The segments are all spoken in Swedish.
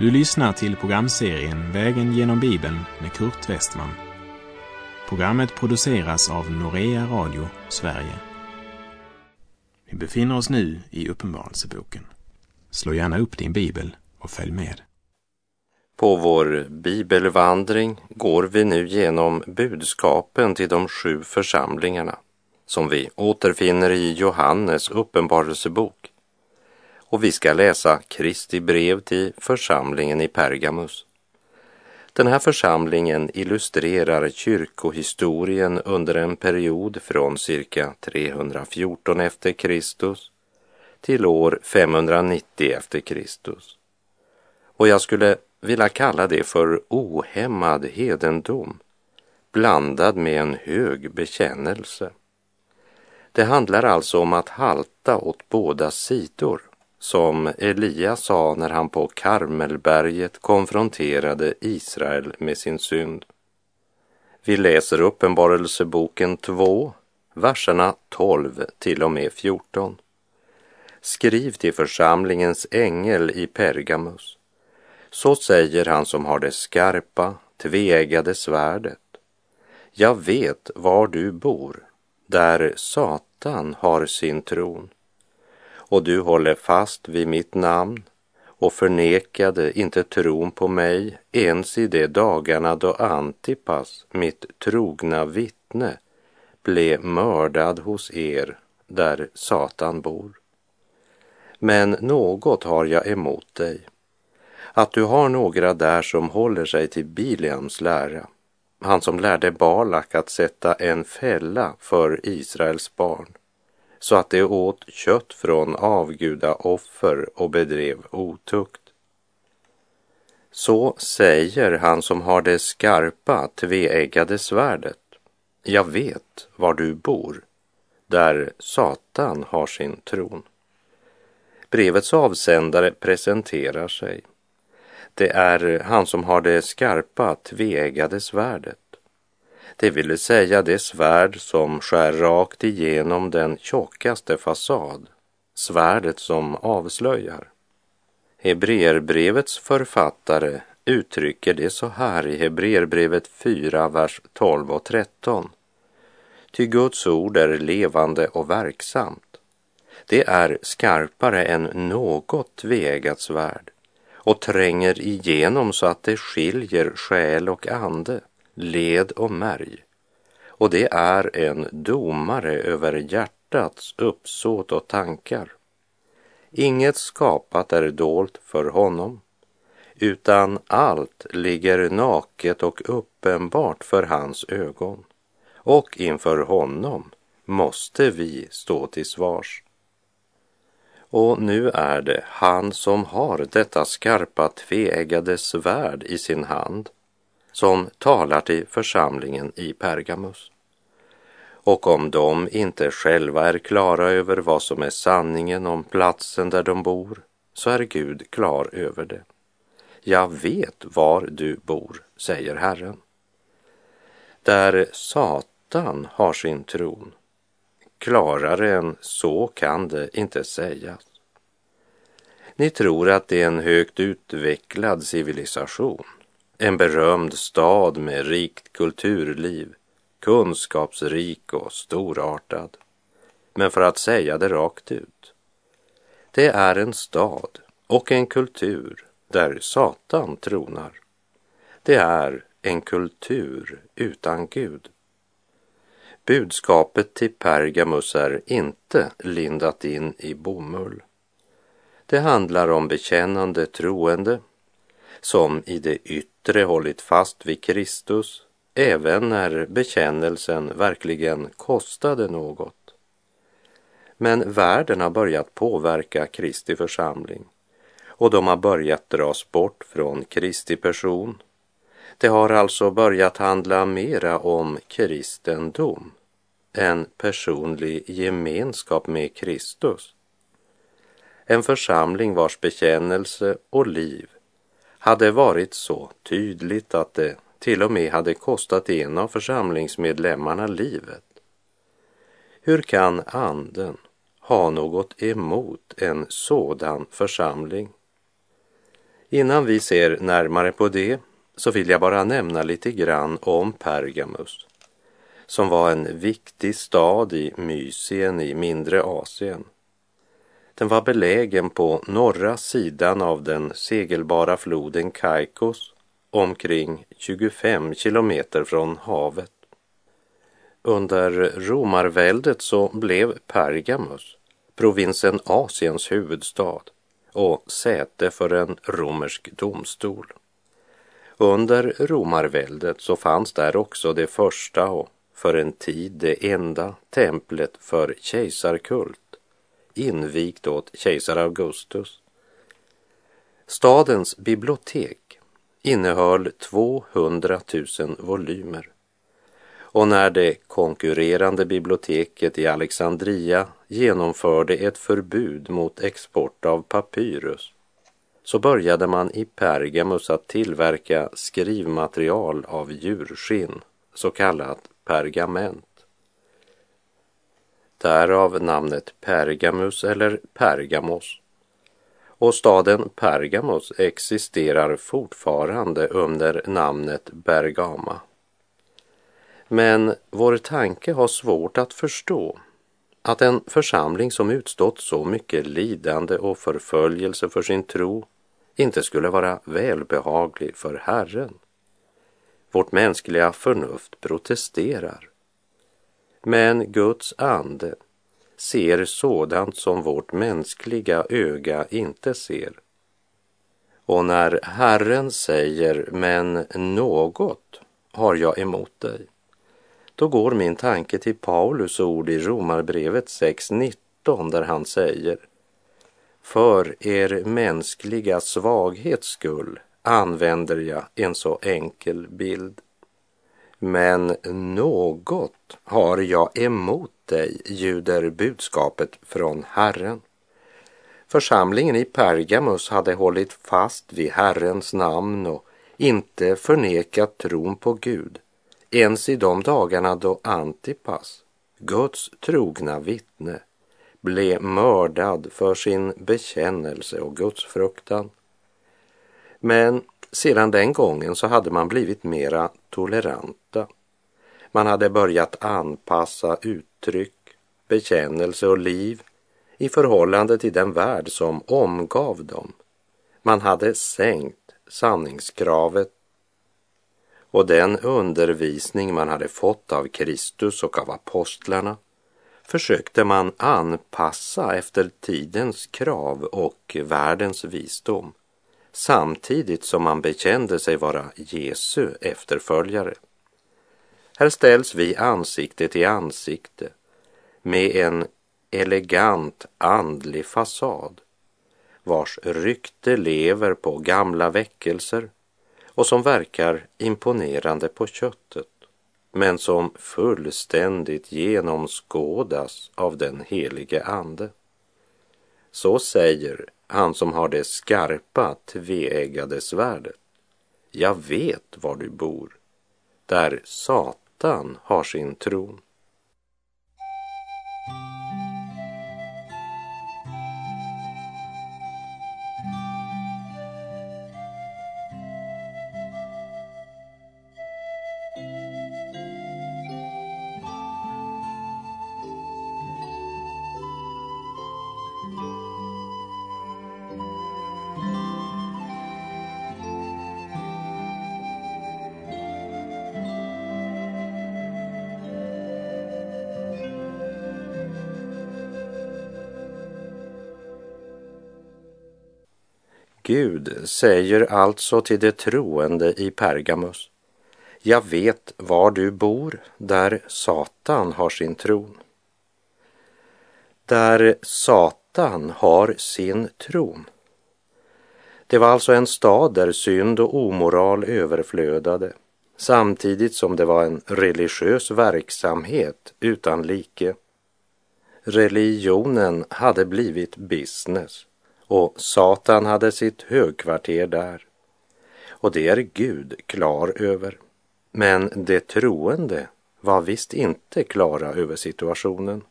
Du lyssnar till programserien Vägen genom Bibeln med Kurt Westman. Programmet produceras av Norea Radio Sverige. Vi befinner oss nu i Uppenbarelseboken. Slå gärna upp din bibel och följ med. På vår bibelvandring går vi nu genom budskapen till de sju församlingarna som vi återfinner i Johannes uppenbarelsebok. Och vi ska läsa Kristi brev till församlingen i Pergamus. Den här församlingen illustrerar kyrkohistorien under en period från cirka 314 efter Kristus till år 590 efter Kristus. Och jag skulle vilja kalla det för ohämmad hedendom blandad med en hög bekännelse. Det handlar alltså om att halta åt båda sidor, som Elia sa när han på Karmelberget konfronterade Israel med sin synd. Vi läser Uppenbarelseboken 2, verserna 12 till och med 14. Skriv till församlingens ängel i Pergamus. Så säger han som har det skarpa, tveeggade svärdet. Jag vet var du bor, där Satan har sin tron. Och du håller fast vid mitt namn och förnekade inte tron på mig ens i de dagarna då Antipas, mitt trogna vittne, blev mördad hos er där Satan bor. Men något har jag emot dig, att du har några där som håller sig till Bileams lära, han som lärde Balak att sätta en fälla för Israels barn, så att de åt kött från avgudaoffer och bedrev otukt. Så säger han som har det skarpa, tveeggade svärdet. Jag vet var du bor, där Satan har sin tron. Brevets avsändare presenterar sig. Det är han som har det skarpa, tveeggade svärdet. Det vill säga det svärd som skär rakt igenom den tjockaste fasad, svärdet som avslöjar. Hebreerbrevets författare uttrycker det så här i Hebreerbrevet 4, vers 12 och 13. Ty Guds ord är levande och verksamt det är skarpare än något tveeggat svärd och tränger igenom så att det skiljer själ och ande, led och märg. Och det är en domare över hjärtats uppsåt och tankar. Inget skapat är dolt för honom, utan allt ligger naket och uppenbart för hans ögon. Och inför honom måste vi stå till svars. Och nu är det han som har detta skarpa tveeggade svärd i sin hand som talar till församlingen i Pergamus. Och om de inte själva är klara över vad som är sanningen om platsen där de bor, så är Gud klar över det. Jag vet var du bor, säger Herren. Där Satan har sin tron Klarare än så kan det inte sägas. Ni tror att det är en högt utvecklad civilisation, en berömd stad med rikt kulturliv, kunskapsrik och storartad. Men för att säga det rakt ut, det är en stad och en kultur där Satan tronar. Det är en kultur utan Gud. Budskapet till Pergamus är inte lindat in i bomull. Det handlar om bekännande troende som i det yttre hållit fast vid Kristus även när bekännelsen verkligen kostade något. Men världen har börjat påverka Kristi församling och de har börjat dras bort från Kristi person. Det har alltså börjat handla mera om kristendom en personlig gemenskap med Kristus. En församling vars bekännelse och liv hade varit så tydligt att det till och med hade kostat en av församlingsmedlemmarna livet. Hur kan anden ha något emot en sådan församling? Innan vi ser närmare på det så vill jag bara nämna lite grann om Pergamus som var en viktig stad i Mysien i mindre Asien. Den var belägen på norra sidan av den segelbara floden Kaikos omkring 25 kilometer från havet. Under romarväldet så blev Pergamus provinsen Asiens huvudstad och säte för en romersk domstol. Under romarväldet så fanns där också det första och för en tid det enda templet för kejsarkult invigt åt kejsar Augustus. Stadens bibliotek innehöll 200 000 volymer och när det konkurrerande biblioteket i Alexandria genomförde ett förbud mot export av papyrus så började man i Pergamus att tillverka skrivmaterial av djurskinn, så kallat pergament. Därav namnet Pergamus eller Pergamos. Och staden Pergamos existerar fortfarande under namnet Bergama. Men vår tanke har svårt att förstå att en församling som utstått så mycket lidande och förföljelse för sin tro inte skulle vara välbehaglig för Herren. Vårt mänskliga förnuft protesterar. Men Guds ande ser sådant som vårt mänskliga öga inte ser. Och när Herren säger, men något har jag emot dig, då går min tanke till Paulus ord i Romarbrevet 6.19 där han säger För er mänskliga svaghets skull använder jag en så enkel bild. Men något har jag emot dig, ljuder budskapet från Herren. Församlingen i Pergamus hade hållit fast vid Herrens namn och inte förnekat tron på Gud ens i de dagarna då Antipas, Guds trogna vittne, blev mördad för sin bekännelse och Guds fruktan. Men sedan den gången så hade man blivit mera toleranta. Man hade börjat anpassa uttryck, bekännelse och liv i förhållande till den värld som omgav dem. Man hade sänkt sanningskravet och den undervisning man hade fått av Kristus och av apostlarna försökte man anpassa efter tidens krav och världens visdom samtidigt som han bekände sig vara Jesu efterföljare. Här ställs vi ansikte till ansikte med en elegant andlig fasad vars rykte lever på gamla väckelser och som verkar imponerande på köttet men som fullständigt genomskådas av den helige Ande. Så säger han som har det skarpa tveeggade svärdet. Jag vet var du bor, där Satan har sin tron. Gud säger alltså till de troende i Pergamus, jag vet var du bor, där Satan har sin tron. Där Satan har sin tron. Det var alltså en stad där synd och omoral överflödade, samtidigt som det var en religiös verksamhet utan like. Religionen hade blivit business och Satan hade sitt högkvarter där. Och det är Gud klar över. Men de troende var visst inte klara över situationen.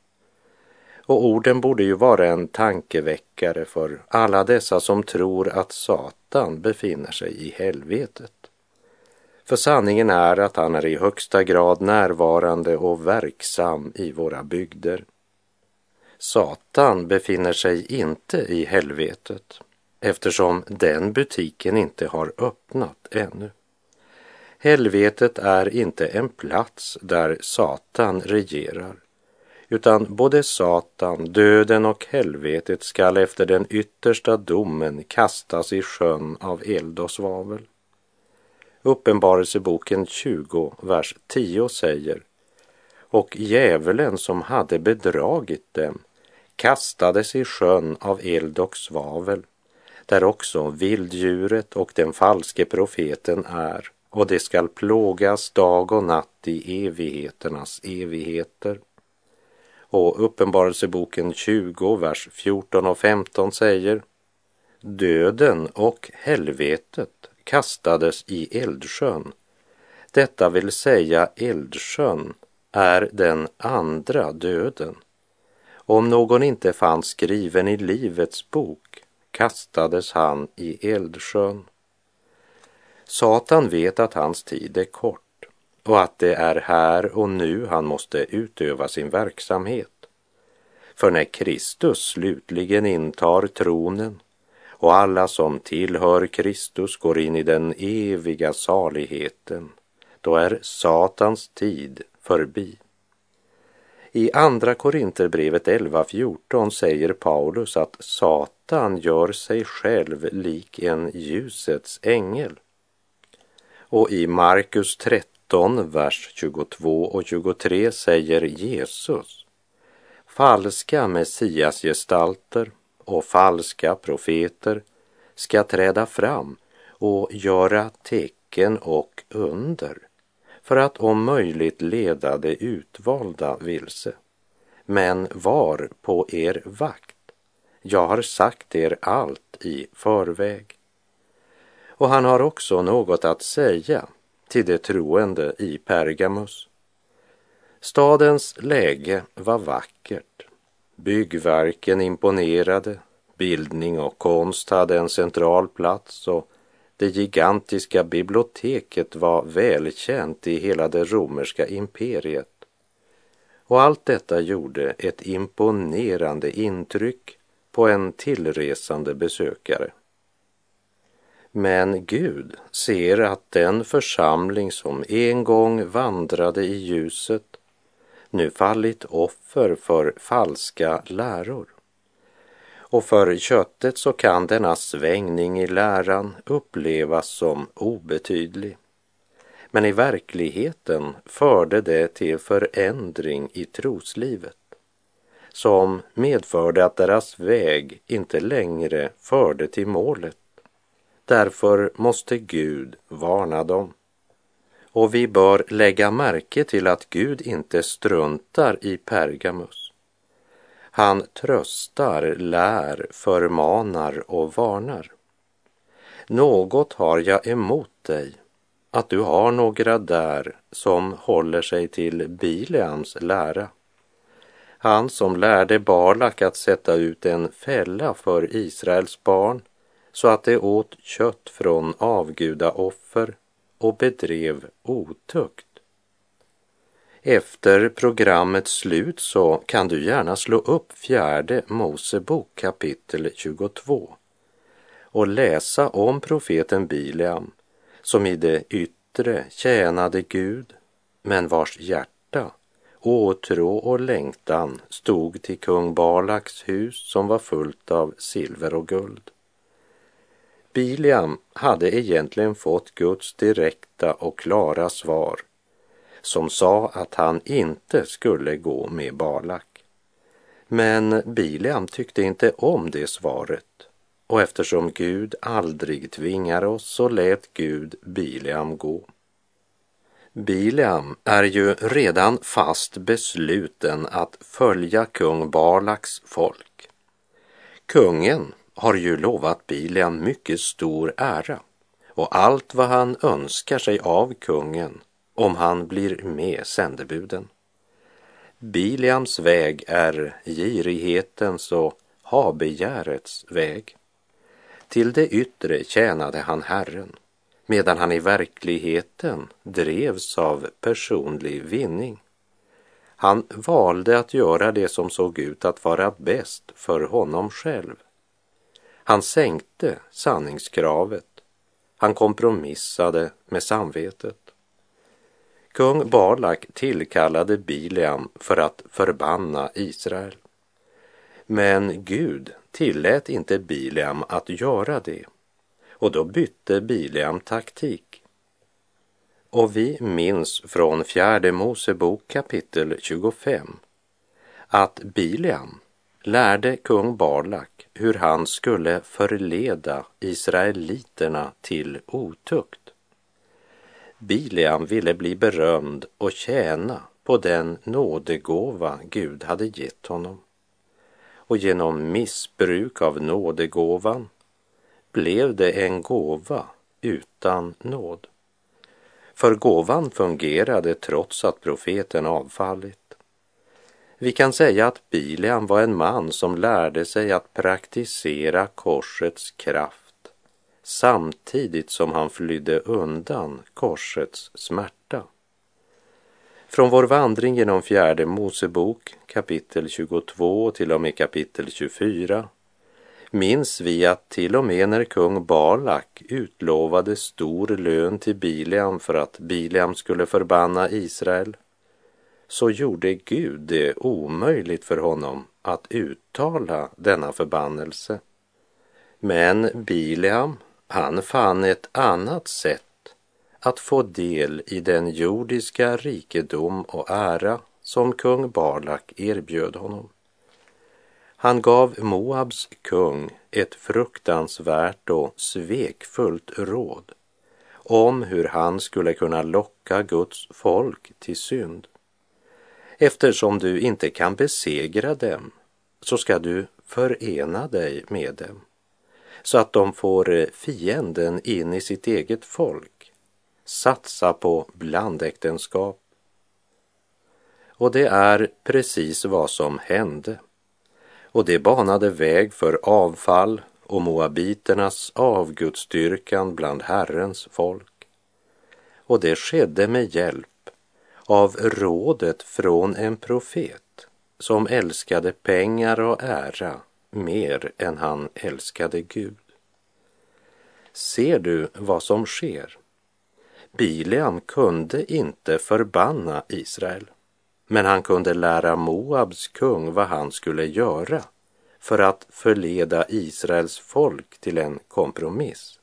Och orden borde ju vara en tankeväckare för alla dessa som tror att Satan befinner sig i helvetet. För sanningen är att han är i högsta grad närvarande och verksam i våra bygder. Satan befinner sig inte i helvetet eftersom den butiken inte har öppnat ännu. Helvetet är inte en plats där Satan regerar, utan både Satan, döden och helvetet skall efter den yttersta domen kastas i sjön av eld och svavel. Uppenbarelseboken 20, vers 10 säger och djävulen som hade bedragit dem kastades i sjön av eld och svavel, där också vilddjuret och den falske profeten är, och det skall plågas dag och natt i evigheternas evigheter. Och Uppenbarelseboken 20, vers 14 och 15 säger Döden och helvetet kastades i eldsjön. Detta vill säga eldsjön är den andra döden. Om någon inte fanns skriven i Livets bok kastades han i eldsjön. Satan vet att hans tid är kort och att det är här och nu han måste utöva sin verksamhet. För när Kristus slutligen intar tronen och alla som tillhör Kristus går in i den eviga saligheten, då är Satans tid förbi. I Andra Korinterbrevet 11.14 säger Paulus att Satan gör sig själv lik en ljusets ängel. Och i Markus 13, vers 22 och 23 säger Jesus Falska messiasgestalter och falska profeter ska träda fram och göra tecken och under för att om möjligt leda de utvalda vilse. Men var på er vakt. Jag har sagt er allt i förväg. Och han har också något att säga till de troende i Pergamus. Stadens läge var vackert. Byggverken imponerade, bildning och konst hade en central plats och det gigantiska biblioteket var välkänt i hela det romerska imperiet. Och allt detta gjorde ett imponerande intryck på en tillresande besökare. Men Gud ser att den församling som en gång vandrade i ljuset nu fallit offer för falska läror. Och för köttet så kan denna svängning i läran upplevas som obetydlig. Men i verkligheten förde det till förändring i troslivet som medförde att deras väg inte längre förde till målet. Därför måste Gud varna dem. Och vi bör lägga märke till att Gud inte struntar i Pergamus han tröstar, lär, förmanar och varnar. Något har jag emot dig, att du har några där som håller sig till Bileams lära. Han som lärde Balak att sätta ut en fälla för Israels barn så att de åt kött från avgudaoffer och bedrev otukt. Efter programmets slut så kan du gärna slå upp fjärde Mosebok kapitel 22 och läsa om profeten Bileam som i det yttre tjänade Gud men vars hjärta, åtrå och längtan stod till kung Balaks hus som var fullt av silver och guld. Bileam hade egentligen fått Guds direkta och klara svar som sa att han inte skulle gå med Balak. Men Bileam tyckte inte om det svaret och eftersom Gud aldrig tvingar oss så lät Gud Bileam gå. Bileam är ju redan fast besluten att följa kung Balaks folk. Kungen har ju lovat Bileam mycket stor ära och allt vad han önskar sig av kungen om han blir med sändebuden. Biliams väg är girighetens och habegärets väg. Till det yttre tjänade han Herren, medan han i verkligheten drevs av personlig vinning. Han valde att göra det som såg ut att vara bäst för honom själv. Han sänkte sanningskravet. Han kompromissade med samvetet. Kung Balak tillkallade Bileam för att förbanna Israel. Men Gud tillät inte Bileam att göra det och då bytte Bileam taktik. Och vi minns från fjärde Mosebok kapitel 25 att Bileam lärde kung Balak hur han skulle förleda israeliterna till otukt. Bileam ville bli berömd och tjäna på den nådegåva Gud hade gett honom. Och genom missbruk av nådegåvan blev det en gåva utan nåd. För gåvan fungerade trots att profeten avfallit. Vi kan säga att Bileam var en man som lärde sig att praktisera korsets kraft samtidigt som han flydde undan korsets smärta. Från vår vandring genom fjärde Mosebok kapitel 22 till och med kapitel 24 minns vi att till och med när kung Balak utlovade stor lön till Bileam för att Bileam skulle förbanna Israel så gjorde Gud det omöjligt för honom att uttala denna förbannelse. Men Bileam han fann ett annat sätt att få del i den jordiska rikedom och ära som kung Barlak erbjöd honom. Han gav Moabs kung ett fruktansvärt och svekfullt råd om hur han skulle kunna locka Guds folk till synd. Eftersom du inte kan besegra dem så ska du förena dig med dem så att de får eh, fienden in i sitt eget folk, satsa på blandäktenskap. Och det är precis vad som hände. Och det banade väg för avfall och moabiternas avgudstyrkan bland Herrens folk. Och det skedde med hjälp av rådet från en profet som älskade pengar och ära mer än han älskade Gud. Ser du vad som sker? Bileam kunde inte förbanna Israel, men han kunde lära Moabs kung vad han skulle göra för att förleda Israels folk till en kompromiss.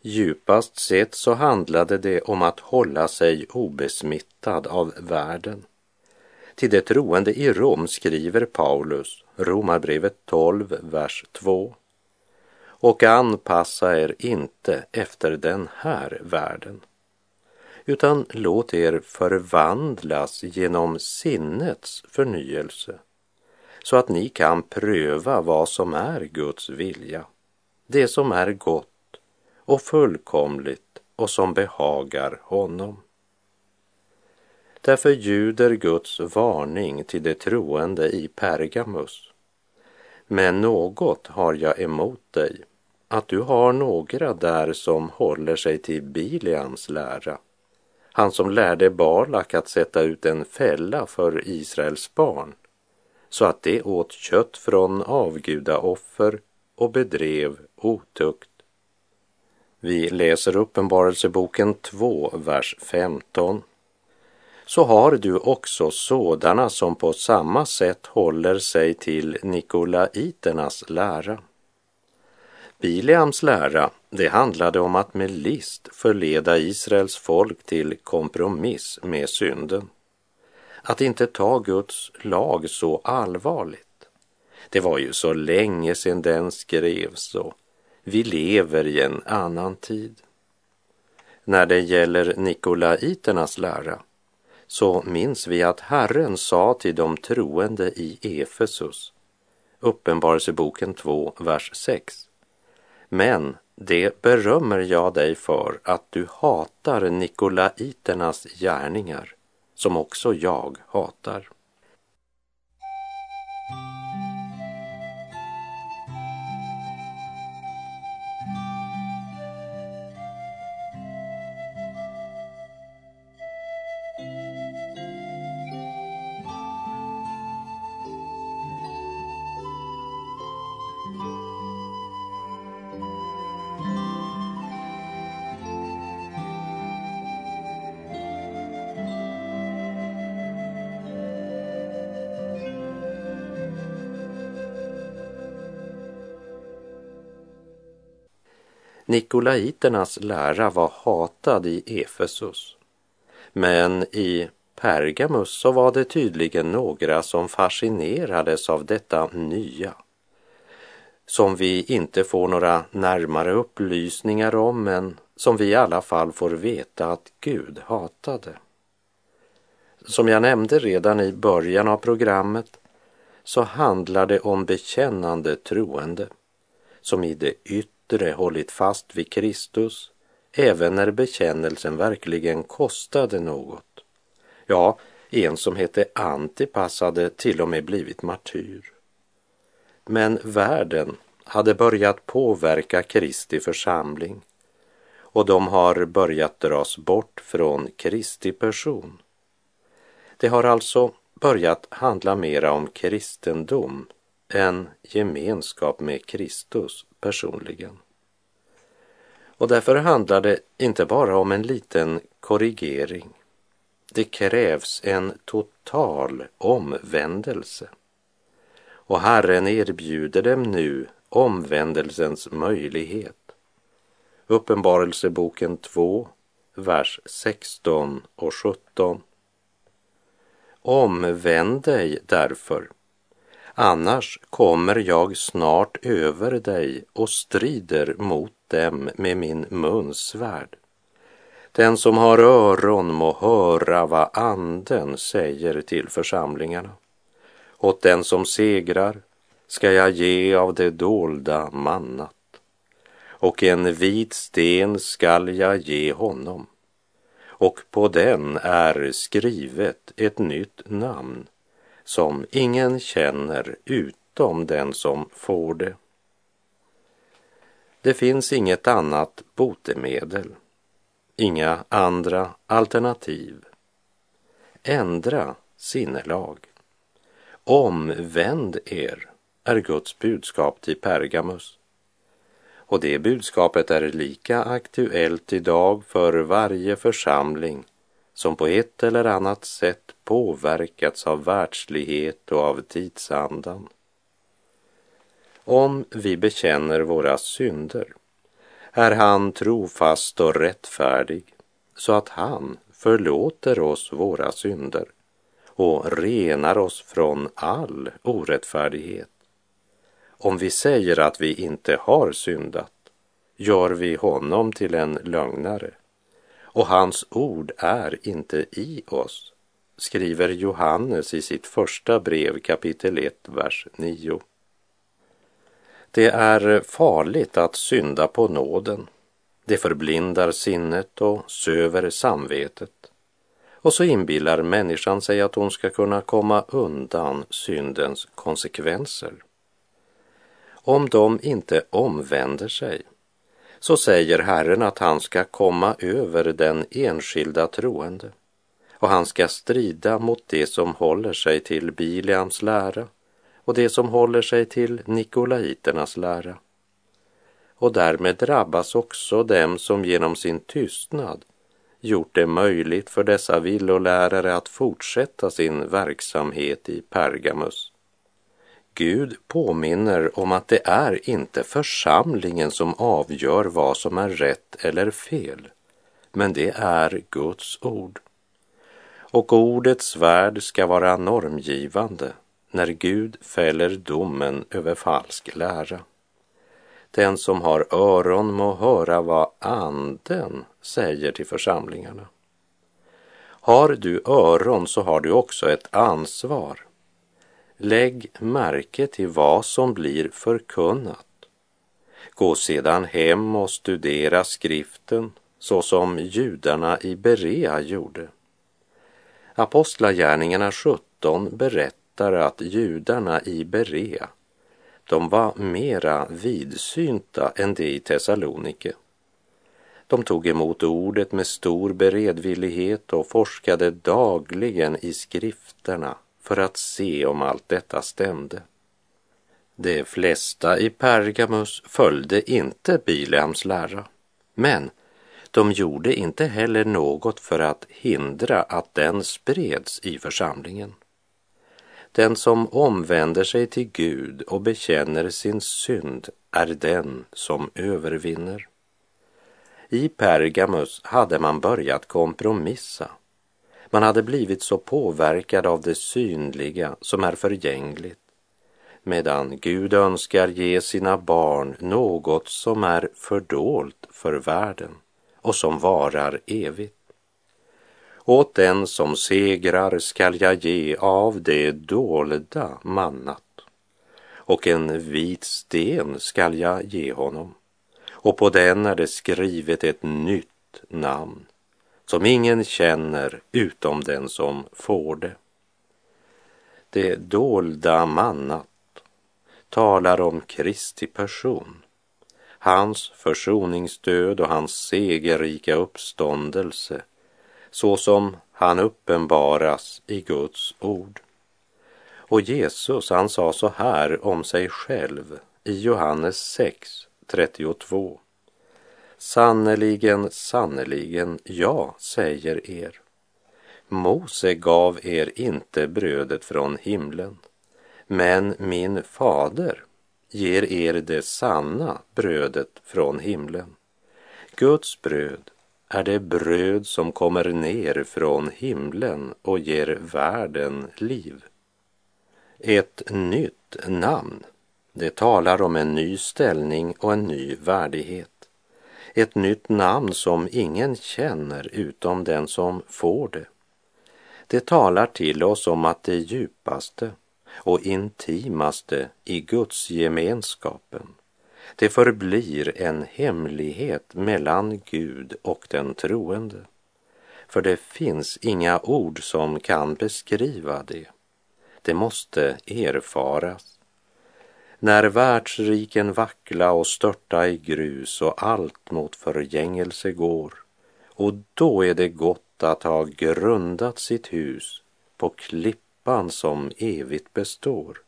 Djupast sett så handlade det om att hålla sig obesmittad av världen till de troende i Rom skriver Paulus, Romarbrevet 12, vers 2. Och anpassa er inte efter den här världen, utan låt er förvandlas genom sinnets förnyelse, så att ni kan pröva vad som är Guds vilja, det som är gott och fullkomligt och som behagar honom. Därför ljuder Guds varning till de troende i Pergamus. Men något har jag emot dig, att du har några där som håller sig till Bileams lära. Han som lärde Balak att sätta ut en fälla för Israels barn, så att de åt kött från avgudaoffer och bedrev otukt. Vi läser Uppenbarelseboken 2, vers 15 så har du också sådana som på samma sätt håller sig till nikolaiternas lära. Bileams lära, det handlade om att med list förleda Israels folk till kompromiss med synden. Att inte ta Guds lag så allvarligt. Det var ju så länge sedan den skrevs och vi lever i en annan tid. När det gäller nikolaiternas lära så minns vi att Herren sa till de troende i Efesus, Uppenbarelseboken 2, vers 6. Men det berömmer jag dig för att du hatar nikolaiternas gärningar som också jag hatar. Nikolaiternas lära var hatad i Efesus. Men i Pergamus så var det tydligen några som fascinerades av detta nya som vi inte får några närmare upplysningar om men som vi i alla fall får veta att Gud hatade. Som jag nämnde redan i början av programmet så handlar det om bekännande troende som i det yttre yttre hållit fast vid Kristus även när bekännelsen verkligen kostade något. Ja, en som hette Antipas hade till och med blivit martyr. Men världen hade börjat påverka Kristi församling och de har börjat dras bort från Kristi person. Det har alltså börjat handla mera om kristendom än gemenskap med Kristus personligen. Och därför handlar det inte bara om en liten korrigering. Det krävs en total omvändelse. Och Herren erbjuder dem nu omvändelsens möjlighet. Uppenbarelseboken 2, vers 16 och 17. Omvänd dig därför Annars kommer jag snart över dig och strider mot dem med min munsvärd. Den som har öron må höra vad anden säger till församlingarna. Åt den som segrar ska jag ge av det dolda mannat och en vit sten skall jag ge honom och på den är skrivet ett nytt namn som ingen känner utom den som får det. Det finns inget annat botemedel, inga andra alternativ. Ändra sinnelag. Omvänd er, är Guds budskap till Pergamus. Och det budskapet är lika aktuellt idag för varje församling som på ett eller annat sätt påverkats av världslighet och av tidsandan. Om vi bekänner våra synder är han trofast och rättfärdig så att han förlåter oss våra synder och renar oss från all orättfärdighet. Om vi säger att vi inte har syndat gör vi honom till en lögnare och hans ord är inte i oss, skriver Johannes i sitt första brev kapitel 1, vers 9. Det är farligt att synda på nåden. Det förblindar sinnet och söver samvetet. Och så inbillar människan sig att hon ska kunna komma undan syndens konsekvenser. Om de inte omvänder sig så säger Herren att han ska komma över den enskilda troende och han ska strida mot det som håller sig till Bileams lära och det som håller sig till Nikolaiternas lära. Och därmed drabbas också dem som genom sin tystnad gjort det möjligt för dessa villolärare att fortsätta sin verksamhet i Pergamus. Gud påminner om att det är inte församlingen som avgör vad som är rätt eller fel, men det är Guds ord. Och ordets värld ska vara normgivande när Gud fäller domen över falsk lära. Den som har öron må höra vad anden säger till församlingarna. Har du öron så har du också ett ansvar Lägg märke till vad som blir förkunnat. Gå sedan hem och studera skriften så som judarna i Berea gjorde. Apostlagärningarna 17 berättar att judarna i Berea, de var mera vidsynta än de i Thessalonike. De tog emot ordet med stor beredvillighet och forskade dagligen i skrifterna för att se om allt detta stämde. De flesta i Pergamus följde inte Bileams lära, men de gjorde inte heller något för att hindra att den spreds i församlingen. Den som omvänder sig till Gud och bekänner sin synd är den som övervinner. I Pergamus hade man börjat kompromissa. Man hade blivit så påverkad av det synliga som är förgängligt medan Gud önskar ge sina barn något som är fördolt för världen och som varar evigt. Åt den som segrar skall jag ge av det dolda mannat och en vit sten skall jag ge honom och på den är det skrivet ett nytt namn som ingen känner utom den som får det. Det dolda mannat talar om Kristi person, hans försoningsdöd och hans segerrika uppståndelse så som han uppenbaras i Guds ord. Och Jesus, han sa så här om sig själv i Johannes 6, 32. Sannerligen, sannerligen, jag säger er. Mose gav er inte brödet från himlen, men min fader ger er det sanna brödet från himlen. Guds bröd är det bröd som kommer ner från himlen och ger världen liv. Ett nytt namn, det talar om en ny ställning och en ny värdighet. Ett nytt namn som ingen känner utom den som får det. Det talar till oss om att det djupaste och intimaste i Guds gemenskapen det förblir en hemlighet mellan Gud och den troende. För det finns inga ord som kan beskriva det. Det måste erfaras. När världsriken vackla och störta i grus och allt mot förgängelse går och då är det gott att ha grundat sitt hus på lampan som evigt består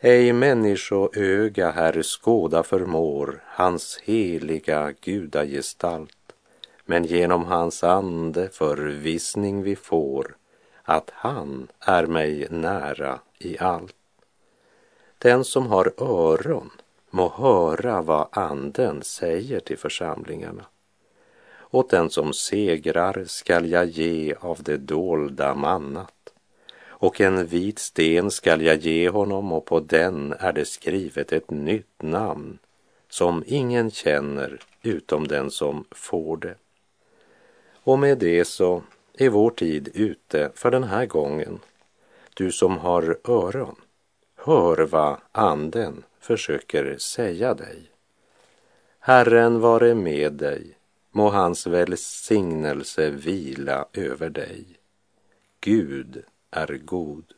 ej människoöga här skåda förmår hans heliga gudagestalt, men genom hans ande förvissning vi får att han är mig nära i allt. Den som har öron må höra vad anden säger till församlingarna. Åt den som segrar skall jag ge av det dolda mannat och en vit sten skall jag ge honom och på den är det skrivet ett nytt namn som ingen känner utom den som får det. Och med det så är vår tid ute för den här gången. Du som har öron, hör vad anden försöker säga dig. Herren vare med dig, må hans välsignelse vila över dig. Gud är god.